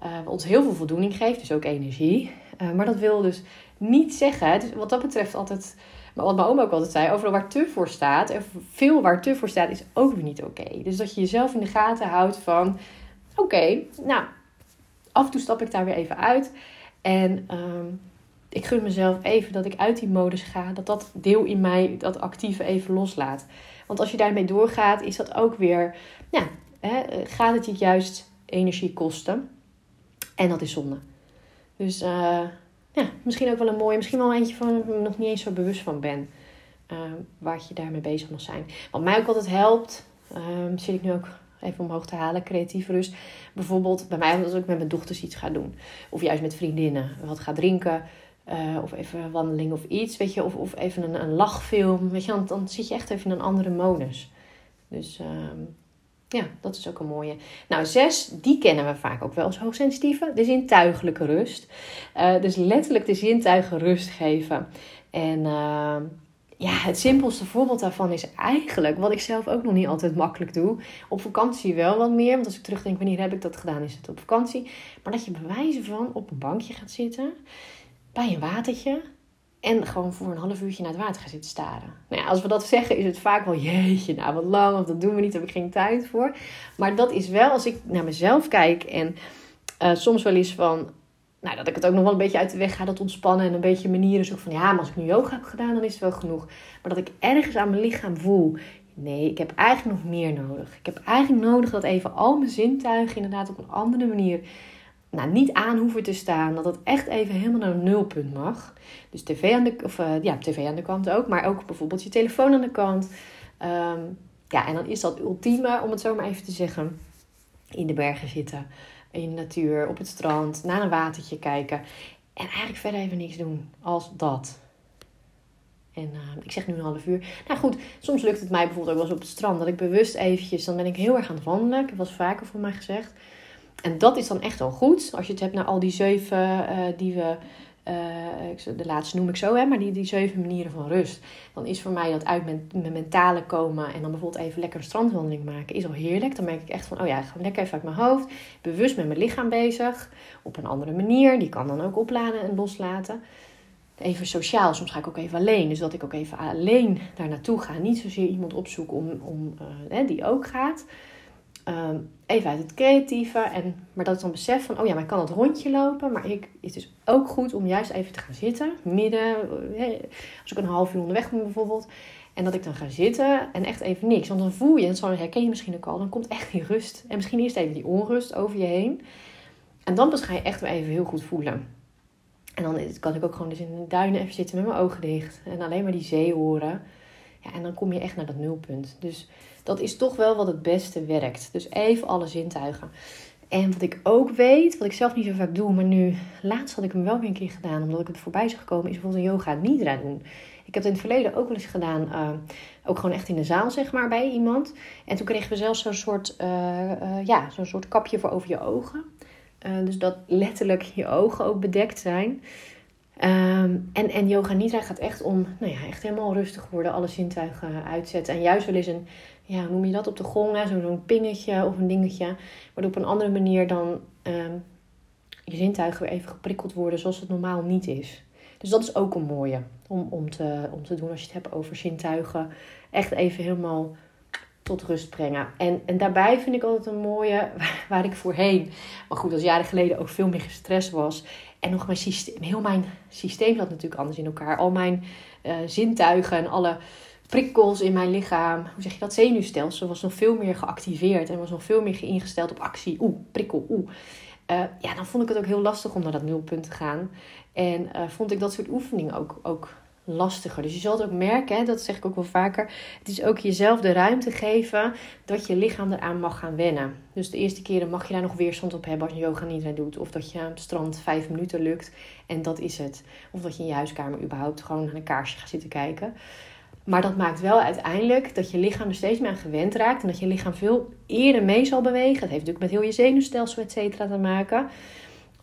uh, ons heel veel voldoening geeft, dus ook energie. Maar dat wil dus niet zeggen, dus wat dat betreft altijd maar wat mijn oma ook altijd zei, overal waar te voor staat, en veel waar te voor staat, is ook weer niet oké. Dus dat je jezelf in de gaten houdt van, oké, nou, af en toe stap ik daar weer even uit. En ehm, ik gun mezelf even dat ik uit die modus ga, dat dat deel in mij, dat actieve even loslaat. Want als je daarmee doorgaat, is dat ook weer, ja, hè, gaat het je juist energie kosten. En dat is zonde. Dus uh, ja, misschien ook wel een mooie, misschien wel eentje van waar ik nog niet eens zo bewust van ben. Uh, waar je daarmee bezig mag zijn. Wat mij ook altijd helpt, um, zit ik nu ook even omhoog te halen, creatief rust. Bijvoorbeeld bij mij als ik met mijn dochters iets ga doen. Of juist met vriendinnen wat ga drinken. Uh, of even een wandeling of iets, weet je. Of, of even een, een lachfilm, weet je. Dan, dan zit je echt even in een andere modus. Dus um, ja, dat is ook een mooie. Nou, zes, die kennen we vaak ook wel als hoogsensitieve. De zintuigelijke rust. Uh, dus letterlijk de zintuigen rust geven. En uh, ja, het simpelste voorbeeld daarvan is eigenlijk, wat ik zelf ook nog niet altijd makkelijk doe. Op vakantie wel wat meer, want als ik terugdenk wanneer heb ik dat gedaan, is het op vakantie. Maar dat je bewijzen van op een bankje gaat zitten, bij een watertje. En gewoon voor een half uurtje naar het water gaan zitten staren. Nou ja, als we dat zeggen, is het vaak wel jeetje, nou wat lang, of dat doen we niet, daar heb ik geen tijd voor. Maar dat is wel, als ik naar mezelf kijk en uh, soms wel eens van, nou, dat ik het ook nog wel een beetje uit de weg ga, dat ontspannen en een beetje manieren zoek van, ja, maar als ik nu yoga heb gedaan, dan is het wel genoeg. Maar dat ik ergens aan mijn lichaam voel, nee, ik heb eigenlijk nog meer nodig. Ik heb eigenlijk nodig dat even al mijn zintuigen inderdaad op een andere manier nou, niet aan hoeven te staan. Dat het echt even helemaal naar een nulpunt mag. Dus tv aan de, of, uh, ja, tv aan de kant ook. Maar ook bijvoorbeeld je telefoon aan de kant. Um, ja, en dan is dat ultieme, om het zo maar even te zeggen. In de bergen zitten. In de natuur, op het strand. Naar een watertje kijken. En eigenlijk verder even niks doen als dat. En uh, ik zeg nu een half uur. Nou goed, soms lukt het mij bijvoorbeeld ook wel eens op het strand. Dat ik bewust eventjes, dan ben ik heel erg aan het wandelen. Ik wel vaker voor mij gezegd. En dat is dan echt wel goed. Als je het hebt naar al die zeven uh, die we. Uh, de laatste noem ik zo, hè, maar die, die zeven manieren van rust. Dan is voor mij dat uit mijn, mentale komen en dan bijvoorbeeld even lekker een strandwandeling maken, is al heerlijk. Dan merk ik echt van, oh ja, ik ga lekker even uit mijn hoofd. Bewust met mijn lichaam bezig. Op een andere manier. Die kan dan ook opladen en loslaten. Even sociaal, soms ga ik ook even alleen. Dus dat ik ook even alleen daar naartoe ga. Niet zozeer iemand opzoeken om, om, uh, die ook gaat. Um, even uit het creatieve. En, maar dat ik dan besef van, oh ja, maar ik kan het rondje lopen. Maar ik, het is dus ook goed om juist even te gaan zitten. Midden, als ik een half uur onderweg ben bijvoorbeeld. En dat ik dan ga zitten en echt even niks. Want dan voel je, en dat herken je misschien ook al, dan komt echt die rust. En misschien eerst even die onrust over je heen. En dan pas ga je echt weer even heel goed voelen. En dan kan ik ook gewoon dus in de duinen even zitten met mijn ogen dicht. En alleen maar die zee horen. Ja, en dan kom je echt naar dat nulpunt. Dus dat is toch wel wat het beste werkt. Dus even alle zintuigen. En wat ik ook weet, wat ik zelf niet zo vaak doe, maar nu laatst had ik hem wel weer een keer gedaan, omdat ik het voorbij zag gekomen, is bijvoorbeeld een yoga nidra doen. Ik heb het in het verleden ook wel eens gedaan, uh, ook gewoon echt in de zaal, zeg maar, bij iemand. En toen kregen we zelfs zo'n soort, uh, uh, ja, zo'n soort kapje voor over je ogen. dus dat letterlijk je ogen ook bedekt zijn. Um, en, en yoga nidra gaat echt om, nou ja, echt helemaal rustig worden, alle zintuigen uitzetten. En juist wel eens een, ja, hoe noem je dat, op de gong, zo'n zo pingetje of een dingetje. Waardoor op een andere manier dan um, je zintuigen weer even geprikkeld worden zoals het normaal niet is. Dus dat is ook een mooie om, om, te, om te doen als je het hebt over zintuigen. Echt even helemaal tot rust brengen. En, en daarbij vind ik altijd een mooie, waar ik voorheen, maar goed, als jaren geleden ook veel meer gestrest was. En nog mijn systeem, heel mijn systeem zat natuurlijk anders in elkaar. Al mijn uh, zintuigen en alle prikkels in mijn lichaam, hoe zeg je dat, zenuwstelsel was nog veel meer geactiveerd en was nog veel meer ingesteld op actie. Oeh, prikkel, oeh. Uh, ja, dan vond ik het ook heel lastig om naar dat nulpunt te gaan. En uh, vond ik dat soort oefeningen ook, ook lastiger. Dus je zult ook merken, hè, dat zeg ik ook wel vaker, het is ook jezelf de ruimte geven dat je lichaam eraan mag gaan wennen. Dus de eerste keren mag je daar nog weerstand op hebben als je yoga niet doet. Of dat je aan het strand vijf minuten lukt en dat is het. Of dat je in je huiskamer überhaupt gewoon naar een kaarsje gaat zitten kijken. Maar dat maakt wel uiteindelijk dat je lichaam er steeds meer aan gewend raakt. En dat je lichaam veel eerder mee zal bewegen. Dat heeft natuurlijk met heel je zenuwstelsel, et cetera, te maken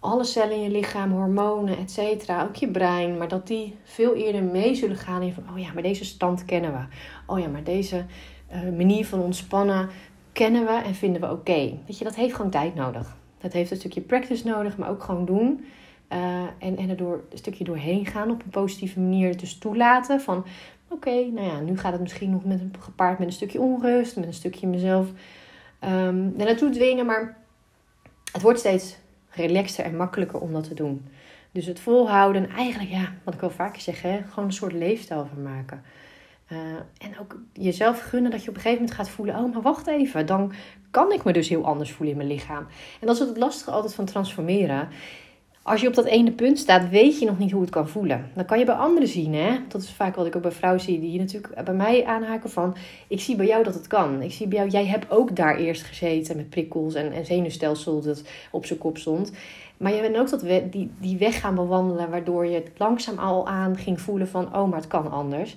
alle cellen in je lichaam, hormonen, et cetera, ook je brein, maar dat die veel eerder mee zullen gaan in van, oh ja, maar deze stand kennen we. Oh ja, maar deze uh, manier van ontspannen kennen we en vinden we oké. Weet je, dat heeft gewoon tijd nodig. Dat heeft een stukje practice nodig, maar ook gewoon doen. Uh, en, en er een stukje doorheen gaan op een positieve manier. Dus toelaten van, oké, nou ja, nu gaat het misschien nog met, gepaard met een stukje onrust, met een stukje mezelf um, naartoe dwingen, maar het wordt steeds relaxter en makkelijker om dat te doen. Dus het volhouden, eigenlijk ja, wat ik wel vaker zeg, hè, gewoon een soort leefstijl van maken. Uh, en ook jezelf gunnen dat je op een gegeven moment gaat voelen: oh, maar wacht even, dan kan ik me dus heel anders voelen in mijn lichaam. En dat is het lastige altijd van transformeren. Als je op dat ene punt staat, weet je nog niet hoe het kan voelen. Dan kan je bij anderen zien, hè. Dat is vaak wat ik ook bij vrouwen zie, die natuurlijk bij mij aanhaken van... Ik zie bij jou dat het kan. Ik zie bij jou, jij hebt ook daar eerst gezeten met prikkels en, en zenuwstelsel dat op zijn kop stond. Maar je bent ook dat die, die weg gaan bewandelen, waardoor je het langzaam al aan ging voelen van... Oh, maar het kan anders.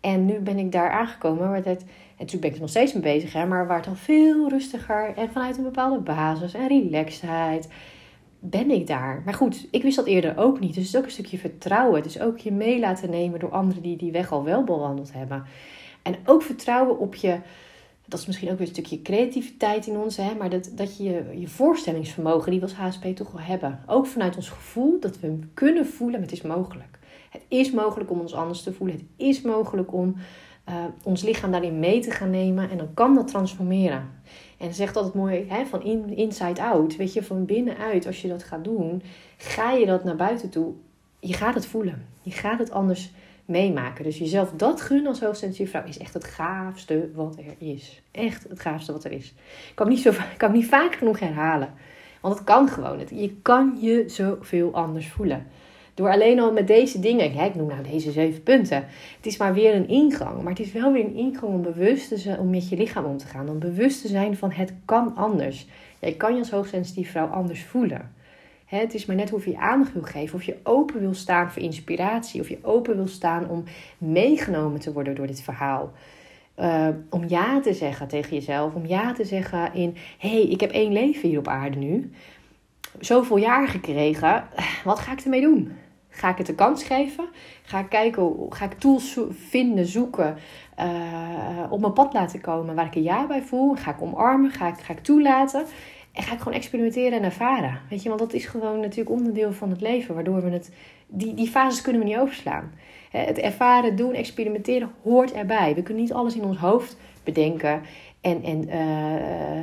En nu ben ik daar aangekomen, waar het, en natuurlijk ben ik er nog steeds mee bezig, hè, maar waar het al veel rustiger en vanuit een bepaalde basis en relaxedheid ben ik daar. Maar goed, ik wist dat eerder ook niet. Dus het is ook een stukje vertrouwen. Is ook je mee laten nemen door anderen die die weg al wel bewandeld hebben. En ook vertrouwen op je, dat is misschien ook weer een stukje creativiteit in ons, hè, maar dat, dat je je voorstellingsvermogen, die we als HSP toch wel hebben. Ook vanuit ons gevoel dat we kunnen voelen, het is mogelijk. Het is mogelijk om ons anders te voelen. Het is mogelijk om uh, ons lichaam daarin mee te gaan nemen. En dan kan dat transformeren. En zegt altijd mooi hè, van in, inside out. Weet je, van binnenuit, als je dat gaat doen, ga je dat naar buiten toe. Je gaat het voelen. Je gaat het anders meemaken. Dus jezelf dat gunnen als hoogsensitieve vrouw is echt het gaafste wat er is. Echt het gaafste wat er is. Ik kan niet, zo, kan niet vaak genoeg herhalen. Want het kan gewoon. Je kan je zoveel anders voelen. Door alleen al met deze dingen, ik noem nou deze zeven punten. Het is maar weer een ingang. Maar het is wel weer een ingang om bewust te zijn, om met je lichaam om te gaan. Om bewust te zijn van het kan anders. Jij kan je als hoogsensitieve vrouw anders voelen. Het is maar net hoe je aandacht wil geven. Of je open wil staan voor inspiratie. Of je open wil staan om meegenomen te worden door dit verhaal. Uh, om ja te zeggen tegen jezelf. Om ja te zeggen in: hé, hey, ik heb één leven hier op aarde nu. Zoveel jaar gekregen. Wat ga ik ermee doen? Ga ik het een kans geven? Ga ik kijken, ga ik tools vinden, zoeken, uh, op mijn pad laten komen waar ik een ja bij voel? Ga ik omarmen? Ga ik, ga ik toelaten? En ga ik gewoon experimenteren en ervaren? Weet je, want dat is gewoon natuurlijk onderdeel van het leven, waardoor we het, die, die fases kunnen we niet overslaan. Het ervaren, doen, experimenteren hoort erbij. We kunnen niet alles in ons hoofd bedenken en, en uh,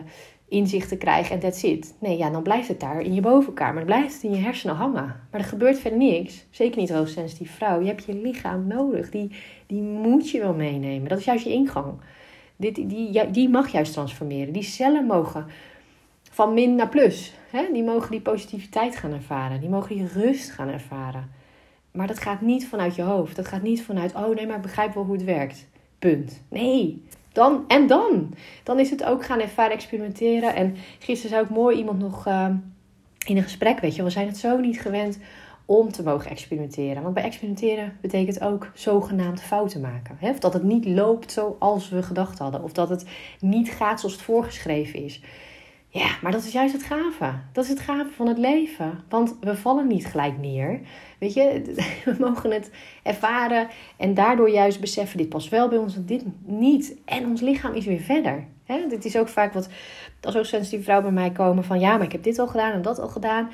inzichten krijgen en that's it. Nee, ja, dan blijft het daar in je bovenkamer. Dan blijft het in je hersenen hangen. Maar er gebeurt verder niks. Zeker niet hoogsensitieve vrouw. Je hebt je lichaam nodig. Die, die moet je wel meenemen. Dat is juist je ingang. Dit, die, die mag juist transformeren. Die cellen mogen van min naar plus. Hè? Die mogen die positiviteit gaan ervaren. Die mogen die rust gaan ervaren. Maar dat gaat niet vanuit je hoofd. Dat gaat niet vanuit, oh nee, maar ik begrijp wel hoe het werkt. Punt. Nee, dan en dan. Dan is het ook gaan ervaren, experimenteren. En gisteren zei ook mooi iemand nog uh, in een gesprek, weet je, we zijn het zo niet gewend om te mogen experimenteren. Want bij experimenteren betekent ook zogenaamd fouten maken. Hè? Of dat het niet loopt zoals we gedacht hadden. Of dat het niet gaat zoals het voorgeschreven is. Ja, maar dat is juist het gave. Dat is het gave van het leven. Want we vallen niet gelijk neer. Weet je, we mogen het ervaren en daardoor juist beseffen: dit past wel bij ons en dit niet. En ons lichaam is weer verder. Dit is ook vaak wat als ook sensitieve vrouwen bij mij komen: van ja, maar ik heb dit al gedaan en dat al gedaan.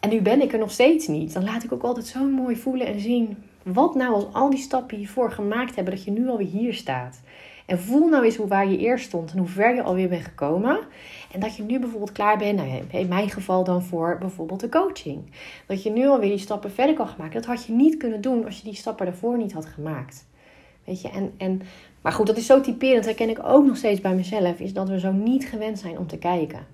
En nu ben ik er nog steeds niet. Dan laat ik ook altijd zo mooi voelen en zien. Wat nou als al die stappen hiervoor gemaakt hebben, dat je nu alweer hier staat. En voel nou eens hoe waar je eerst stond en hoe ver je alweer bent gekomen. En dat je nu bijvoorbeeld klaar bent, nou, in mijn geval dan voor bijvoorbeeld de coaching. Dat je nu alweer die stappen verder kan maken. Dat had je niet kunnen doen als je die stappen daarvoor niet had gemaakt. Weet je, en, en, maar goed, dat is zo typerend, dat herken ik ook nog steeds bij mezelf, is dat we zo niet gewend zijn om te kijken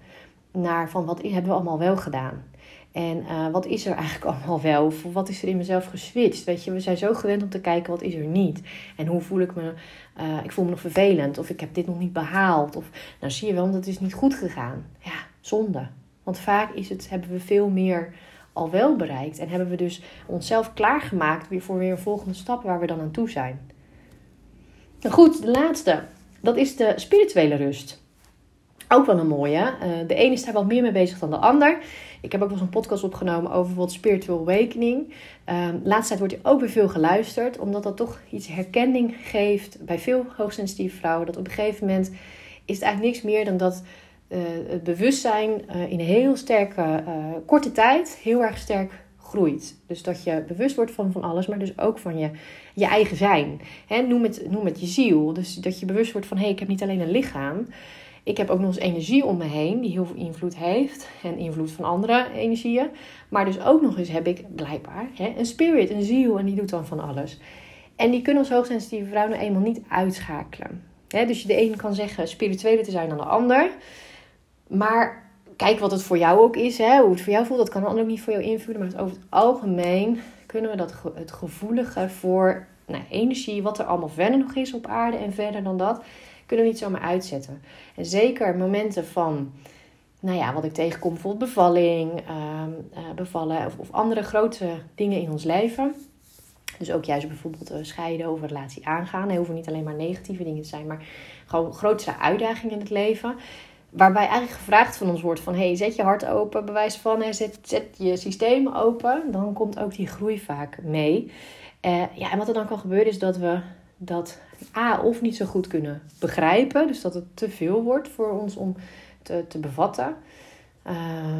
naar van wat hebben we allemaal wel gedaan. En uh, wat is er eigenlijk allemaal wel? Of wat is er in mezelf geswitcht? Weet je, we zijn zo gewend om te kijken wat is er niet. En hoe voel ik me? Uh, ik voel me nog vervelend. Of ik heb dit nog niet behaald. Of nou zie je wel, dat is niet goed gegaan. Ja, zonde. Want vaak is het, hebben we veel meer al wel bereikt. En hebben we dus onszelf klaargemaakt weer voor weer een volgende stap waar we dan aan toe zijn. Nou goed, de laatste. Dat is de spirituele rust. Ook wel een mooie. Uh, de een is daar wat meer mee bezig dan de ander. Ik heb ook wel eens een podcast opgenomen over bijvoorbeeld spiritual awakening. Uh, laatste tijd wordt hij ook weer veel geluisterd, omdat dat toch iets herkenning geeft bij veel hoogsensitieve vrouwen. Dat op een gegeven moment is het eigenlijk niks meer dan dat uh, het bewustzijn uh, in een heel sterke korte tijd heel erg sterk groeit. Dus dat je bewust wordt van, van alles, maar dus ook van je, je eigen zijn. Hè, noem, het, noem het je ziel. Dus dat je bewust wordt van hé, hey, ik heb niet alleen een lichaam. Ik heb ook nog eens energie om me heen die heel veel invloed heeft en invloed van andere energieën. Maar dus ook nog eens heb ik blijkbaar hè, een spirit, een ziel en die doet dan van alles. En die kunnen als hoogsensitieve vrouw nou eenmaal niet uitschakelen. dus de een kan zeggen spirituele te zijn dan de ander. Maar kijk wat het voor jou ook is. Hè? Hoe het voor jou voelt, dat kan de ook niet voor jou invullen. Maar over het algemeen kunnen we dat, het gevoelige voor nou, energie, wat er allemaal verder nog is op aarde en verder dan dat, kunnen we niet zomaar uitzetten. En zeker momenten van, nou ja, wat ik tegenkom, bijvoorbeeld bevalling, ehm, eh, bevallen of, of, andere grote dingen in ons leven. Dus ook juist bijvoorbeeld uh, scheiden of relatie aangaan. Er hoeven niet alleen maar negatieve dingen te zijn, maar gewoon grootste uitdagingen in het leven. Waarbij eigenlijk gevraagd van ons wordt van... hey, zet je hart open, bewijs van... Hè, zet, zet je systeem open. Dan komt ook die groei vaak mee. Uh, ja, en wat er dan kan gebeuren is dat we dat A, of niet zo goed kunnen begrijpen. Dus dat het te veel wordt voor ons om te, te bevatten. Uh,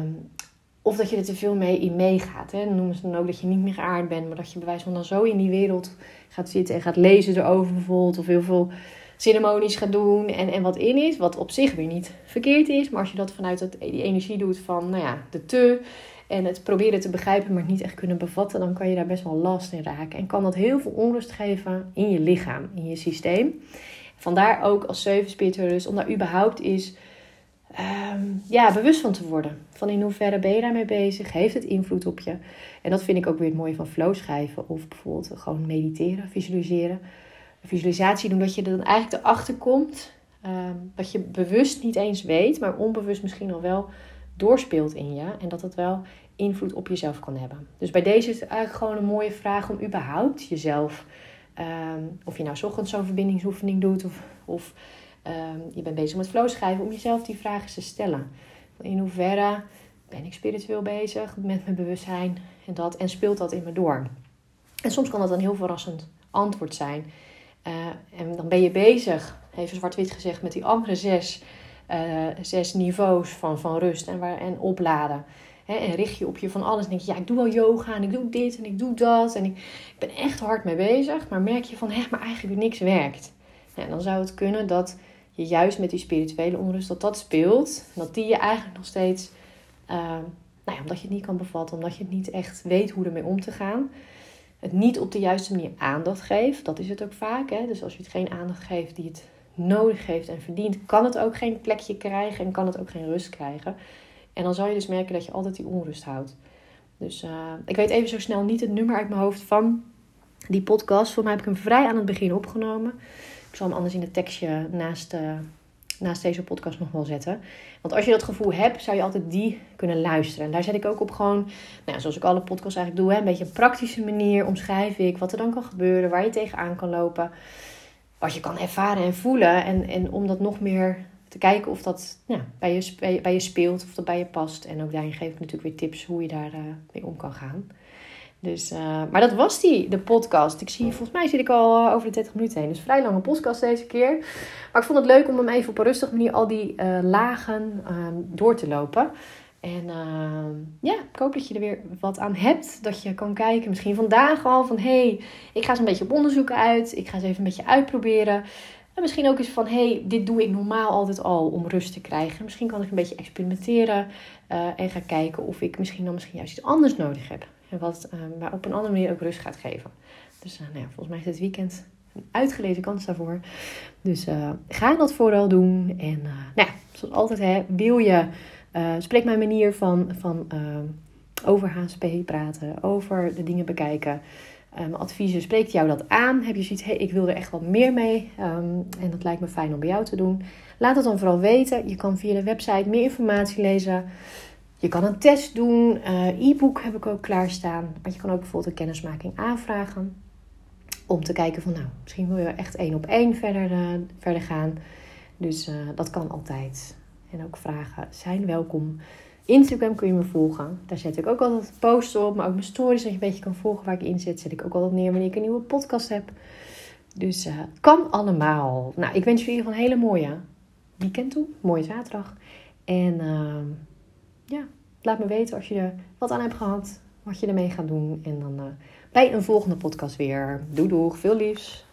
of dat je er te veel mee in meegaat. Noemen ze dan ook dat je niet meer geaard bent. Maar dat je bewijs van dan zo in die wereld gaat zitten en gaat lezen erover bijvoorbeeld. Of heel veel ceremonies gaat doen en, en wat in is. Wat op zich weer niet verkeerd is. Maar als je dat vanuit het, die energie doet van nou ja, de te en het proberen te begrijpen, maar het niet echt kunnen bevatten, dan kan je daar best wel last in raken. En kan dat heel veel onrust geven in je lichaam, in je systeem. Vandaar ook als zeven spirituele rust, om daar überhaupt is ehm, ja, bewust van te worden. Van in hoeverre ben je daarmee bezig? Heeft het invloed op je? En dat vind ik ook weer het mooie van flow schrijven. Of bijvoorbeeld gewoon mediteren, visualiseren. visualisatie doen dat je er dan eigenlijk erachter komt. Um, dat je bewust niet eens weet, maar onbewust misschien al wel doorspeelt in je en dat het wel invloed op jezelf kan hebben. Dus bij deze is het eigenlijk gewoon een mooie vraag om überhaupt jezelf, ehm, of je nou ochtends zo'n verbindingsoefening doet of, of ehm, je bent bezig met flow schrijven, om jezelf die vragen te stellen. In hoeverre ben ik spiritueel bezig met mijn bewustzijn en dat en speelt dat in me door? En soms kan dat een heel verrassend antwoord zijn. Uh, en dan ben je bezig, even zwart-wit gezegd, met die andere zes uh, zes niveaus van, van rust en, waar, en opladen. en richt je op je van alles. En denk je, ja, ik doe wel yoga en ik doe dit en ik doe dat. En ik, ik ben echt hard mee bezig. Maar merk je van, hé, maar eigenlijk niks werkt. Ja, dan zou het kunnen dat je juist met die spirituele onrust, dat dat speelt. Dat die je eigenlijk nog steeds, uh, nou ja, omdat je het niet kan bevatten. Omdat je het niet echt weet hoe ermee om te gaan. Het niet op de juiste manier aandacht geeft. Dat is het ook vaak. Hè? Dus als je het geen aandacht geeft die het nodig heeft en verdient, kan het ook geen plekje krijgen en kan het ook geen rust krijgen. En dan zal je dus merken dat je altijd die onrust houdt. Dus uh, ik weet even zo snel niet het nummer uit mijn hoofd van die podcast. Voor mij heb ik hem vrij aan het begin opgenomen. Ik zal hem anders in het tekstje naast, uh, naast deze podcast nog wel zetten. Want als je dat gevoel hebt, zou je altijd die kunnen luisteren. En daar zet ik ook op gewoon, nou, zoals ik alle podcasts eigenlijk doe, hè, een beetje een praktische manier omschrijf ik wat er dan kan gebeuren, waar je tegenaan kan lopen wat je kan ervaren en voelen. En, en om dat nog meer te kijken of dat bij, je, bij, je speelt, of dat bij je past. En ook daarin geef ik natuurlijk weer tips hoe je daar uh, mee om kan gaan. Dus, uh, maar dat was die, de podcast. Ik zie, volgens mij zit ik al uh, over de 30 minuten heen. Dus vrij lange podcast deze keer. Maar ik vond het leuk om hem even op een rustige manier al die lagen ehm, door te lopen. En uh, ja, ik hoop dat je er weer wat aan hebt. Dat je kan kijken, misschien vandaag al, van hé, hey, ik ga eens een beetje op onderzoek uit. Ik ga eens even een beetje uitproberen. En misschien ook eens van hé, hey, dit doe ik normaal altijd al om rust te krijgen. Misschien kan ik een beetje experimenteren uh, en gaan kijken of ik misschien dan misschien juist iets anders nodig heb. En wat uh, op een andere manier ook rust gaat geven. Dus uh, nou ja, volgens mij is het weekend een uitgelezen kans daarvoor. Dus ga dat vooral doen. En nou ja, zoals altijd hè, wil je uh, spreek mijn manier van, van uh, over HSP praten, over de dingen bekijken. Um, adviezen, spreekt jou dat aan? Heb je zoiets, hey, ik wil er echt wat meer mee um, en dat lijkt me fijn om bij jou te doen? Laat het dan vooral weten. Je kan via de website meer informatie lezen. Je kan een test doen. E-book heb ik ook klaarstaan. Maar je kan ook bijvoorbeeld een kennismaking aanvragen. Om te kijken van, nou, misschien wil je echt één op één verder, verder gaan. Dus dat kan altijd. En ook vragen zijn welkom. Instagram kun je me volgen. Daar zet ik ook altijd posts op. Maar ook mijn stories, dat je een beetje kan volgen waar ik in zit. Zet ik ook altijd neer wanneer ik een nieuwe podcast heb. Dus uh, kan allemaal. Nou, ik wens jullie een hele mooie weekend toe. Mooie zaterdag. En uh, ja, laat me weten als je er wat aan hebt gehad. Wat je ermee gaat doen. En dan uh, bij een volgende podcast weer. Doei doeg, veel liefs.